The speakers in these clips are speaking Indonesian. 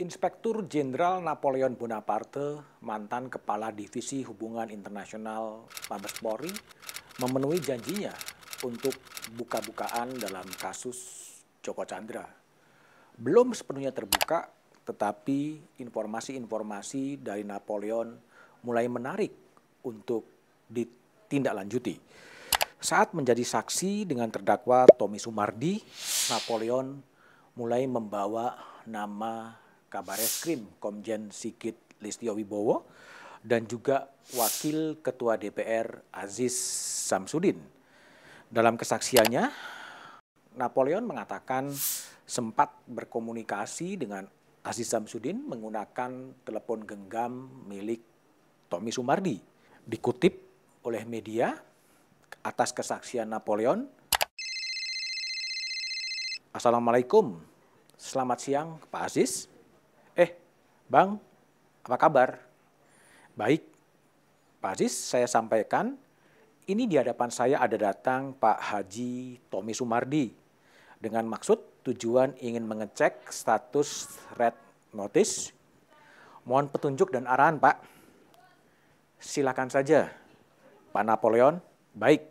Inspektur Jenderal Napoleon Bonaparte, mantan Kepala Divisi Hubungan Internasional Mabes Polri, memenuhi janjinya untuk buka-bukaan dalam kasus Joko Chandra. Belum sepenuhnya terbuka, tetapi informasi-informasi dari Napoleon mulai menarik untuk ditindaklanjuti. Saat menjadi saksi dengan terdakwa Tommy Sumardi, Napoleon mulai membawa nama Kabar Eskrim Komjen Sigit Listio Wibowo dan juga Wakil Ketua DPR Aziz Samsudin. Dalam kesaksiannya, Napoleon mengatakan sempat berkomunikasi dengan Aziz Samsudin menggunakan telepon genggam milik Tommy Sumardi. Dikutip oleh media atas kesaksian Napoleon. Assalamualaikum, selamat siang Pak Aziz. Bang, apa kabar? Baik, Pak Aziz, saya sampaikan, ini di hadapan saya ada datang Pak Haji Tommy Sumardi dengan maksud tujuan ingin mengecek status red notice. Mohon petunjuk dan arahan, Pak. Silakan saja, Pak Napoleon. Baik.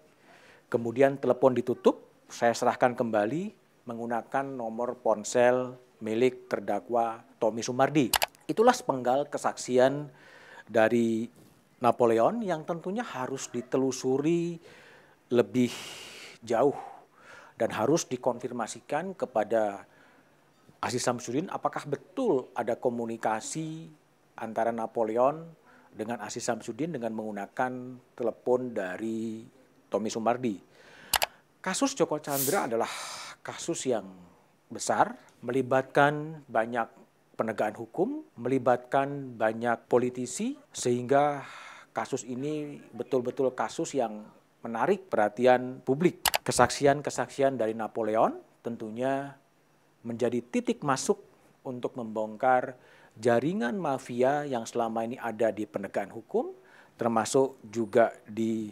Kemudian telepon ditutup, saya serahkan kembali menggunakan nomor ponsel milik terdakwa Tommy Sumardi. Itulah sepenggal kesaksian dari Napoleon yang tentunya harus ditelusuri lebih jauh dan harus dikonfirmasikan kepada Aziz Samsudin apakah betul ada komunikasi antara Napoleon dengan Aziz Samsudin dengan menggunakan telepon dari Tommy Sumardi. Kasus Joko Chandra adalah kasus yang besar, melibatkan banyak penegakan hukum, melibatkan banyak politisi, sehingga kasus ini betul-betul kasus yang menarik perhatian publik. Kesaksian-kesaksian dari Napoleon tentunya menjadi titik masuk untuk membongkar jaringan mafia yang selama ini ada di penegakan hukum, termasuk juga di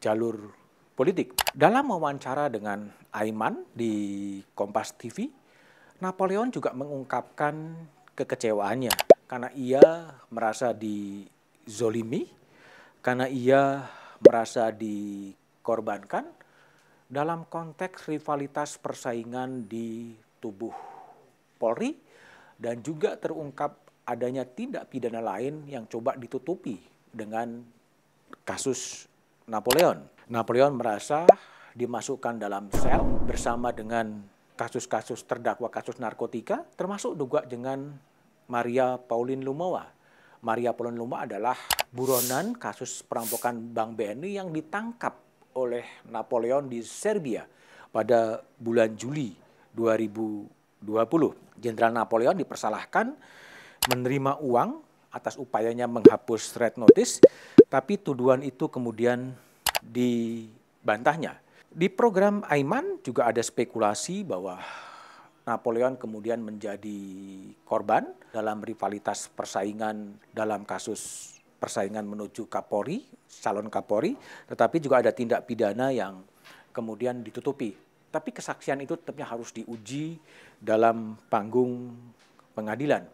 jalur politik. Dalam wawancara dengan Aiman di Kompas TV, Napoleon juga mengungkapkan kekecewaannya karena ia merasa dizolimi, karena ia merasa dikorbankan dalam konteks rivalitas persaingan di tubuh Polri dan juga terungkap adanya tindak pidana lain yang coba ditutupi dengan kasus Napoleon. Napoleon merasa dimasukkan dalam sel bersama dengan kasus-kasus terdakwa kasus narkotika termasuk juga dengan Maria Pauline Lumowa Maria Pauline Luma adalah buronan kasus perampokan Bank BNI yang ditangkap oleh Napoleon di Serbia pada bulan Juli 2020. Jenderal Napoleon dipersalahkan menerima uang atas upayanya menghapus red notice, tapi tuduhan itu kemudian dibantahnya. Di program Aiman juga ada spekulasi bahwa Napoleon kemudian menjadi korban dalam rivalitas persaingan dalam kasus persaingan menuju Kapolri, calon Kapolri, tetapi juga ada tindak pidana yang kemudian ditutupi. Tapi kesaksian itu tetapnya harus diuji dalam panggung pengadilan.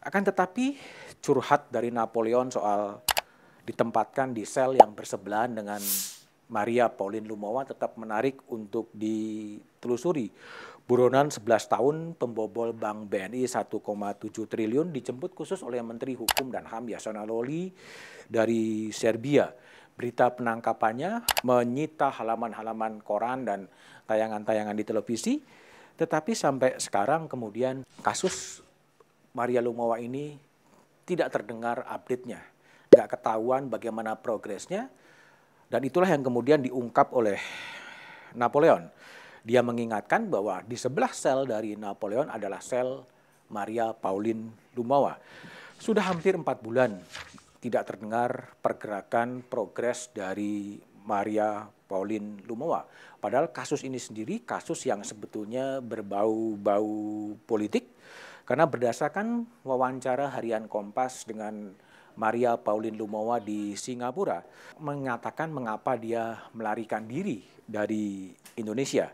Akan tetapi curhat dari Napoleon soal ditempatkan di sel yang bersebelahan dengan Maria Pauline Lumowa tetap menarik untuk ditelusuri Buronan 11 tahun pembobol Bank BNI 1,7 triliun dijemput khusus oleh Menteri Hukum dan HAM Yasona Loli dari Serbia. Berita penangkapannya menyita halaman-halaman koran dan tayangan-tayangan di televisi, tetapi sampai sekarang kemudian kasus Maria Lumowa ini tidak terdengar update-nya. Tidak ketahuan bagaimana progresnya, dan itulah yang kemudian diungkap oleh Napoleon dia mengingatkan bahwa di sebelah sel dari Napoleon adalah sel Maria Pauline Lumawa. Sudah hampir empat bulan tidak terdengar pergerakan progres dari Maria Pauline Lumawa. Padahal kasus ini sendiri kasus yang sebetulnya berbau-bau politik karena berdasarkan wawancara harian Kompas dengan Maria Pauline Lumawa di Singapura mengatakan mengapa dia melarikan diri dari Indonesia.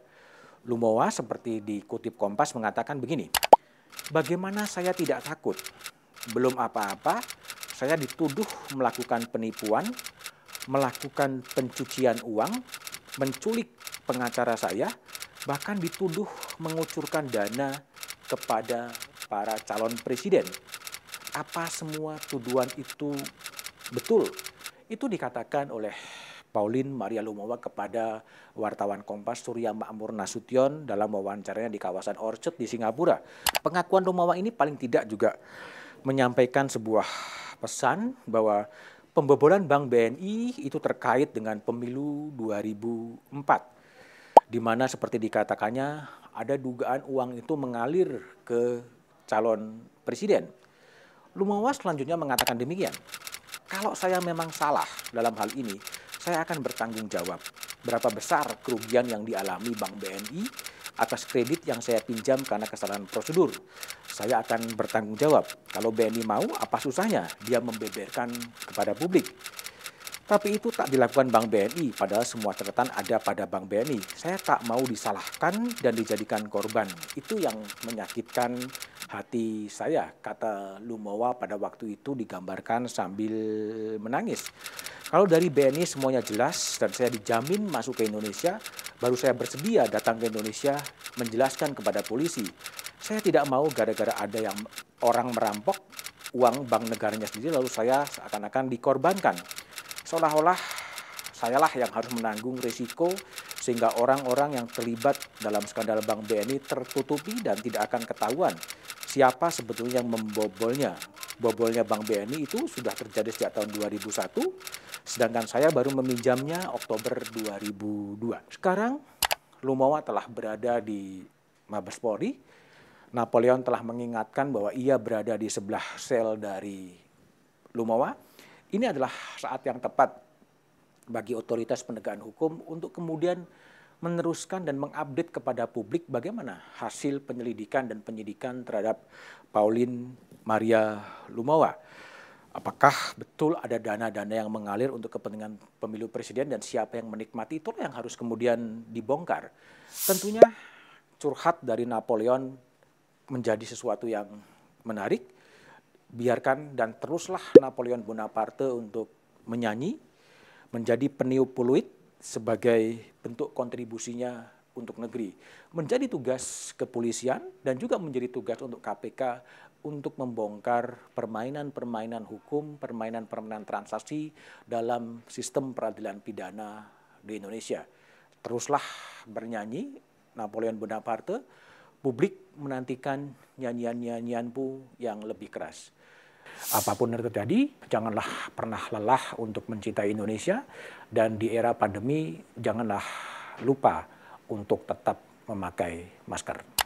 Lumowa seperti dikutip Kompas mengatakan begini, Bagaimana saya tidak takut? Belum apa-apa, saya dituduh melakukan penipuan, melakukan pencucian uang, menculik pengacara saya, bahkan dituduh mengucurkan dana kepada para calon presiden. Apa semua tuduhan itu betul? Itu dikatakan oleh Pauline Maria Lumawa kepada wartawan Kompas Surya Makmur Nasution dalam wawancaranya di kawasan Orchard di Singapura. Pengakuan Lumawa ini paling tidak juga menyampaikan sebuah pesan bahwa pembobolan Bank BNI itu terkait dengan pemilu 2004 di mana seperti dikatakannya ada dugaan uang itu mengalir ke calon presiden. Lumawa selanjutnya mengatakan demikian. Kalau saya memang salah dalam hal ini, saya akan bertanggung jawab berapa besar kerugian yang dialami Bank BNI atas kredit yang saya pinjam karena kesalahan prosedur. Saya akan bertanggung jawab. Kalau BNI mau, apa susahnya dia membeberkan kepada publik. Tapi itu tak dilakukan Bank BNI, padahal semua catatan ada pada Bank BNI. Saya tak mau disalahkan dan dijadikan korban. Itu yang menyakitkan hati saya, kata Lumowa pada waktu itu digambarkan sambil menangis. Kalau dari BNI semuanya jelas dan saya dijamin masuk ke Indonesia, baru saya bersedia datang ke Indonesia menjelaskan kepada polisi. Saya tidak mau gara-gara ada yang orang merampok uang bank negaranya sendiri lalu saya seakan-akan dikorbankan. Seolah-olah sayalah yang harus menanggung risiko sehingga orang-orang yang terlibat dalam skandal Bank BNI tertutupi dan tidak akan ketahuan siapa sebetulnya yang membobolnya. Bobolnya Bank BNI itu sudah terjadi sejak tahun 2001 Sedangkan saya baru meminjamnya Oktober 2002. Sekarang Lumawa telah berada di Mabes Polri. Napoleon telah mengingatkan bahwa ia berada di sebelah sel dari Lumawa. Ini adalah saat yang tepat bagi otoritas penegakan hukum untuk kemudian meneruskan dan mengupdate kepada publik bagaimana hasil penyelidikan dan penyidikan terhadap Pauline Maria Lumawa apakah betul ada dana-dana yang mengalir untuk kepentingan pemilu presiden dan siapa yang menikmati itu yang harus kemudian dibongkar. Tentunya curhat dari Napoleon menjadi sesuatu yang menarik. Biarkan dan teruslah Napoleon Bonaparte untuk menyanyi, menjadi peniup peluit sebagai bentuk kontribusinya untuk negeri. Menjadi tugas kepolisian dan juga menjadi tugas untuk KPK untuk membongkar permainan-permainan hukum, permainan-permainan transaksi dalam sistem peradilan pidana di Indonesia. Teruslah bernyanyi Napoleon Bonaparte, publik menantikan nyanyian-nyanyianku yang lebih keras. Apa pun yang terjadi, janganlah pernah lelah untuk mencintai Indonesia dan di era pandemi janganlah lupa untuk tetap memakai masker.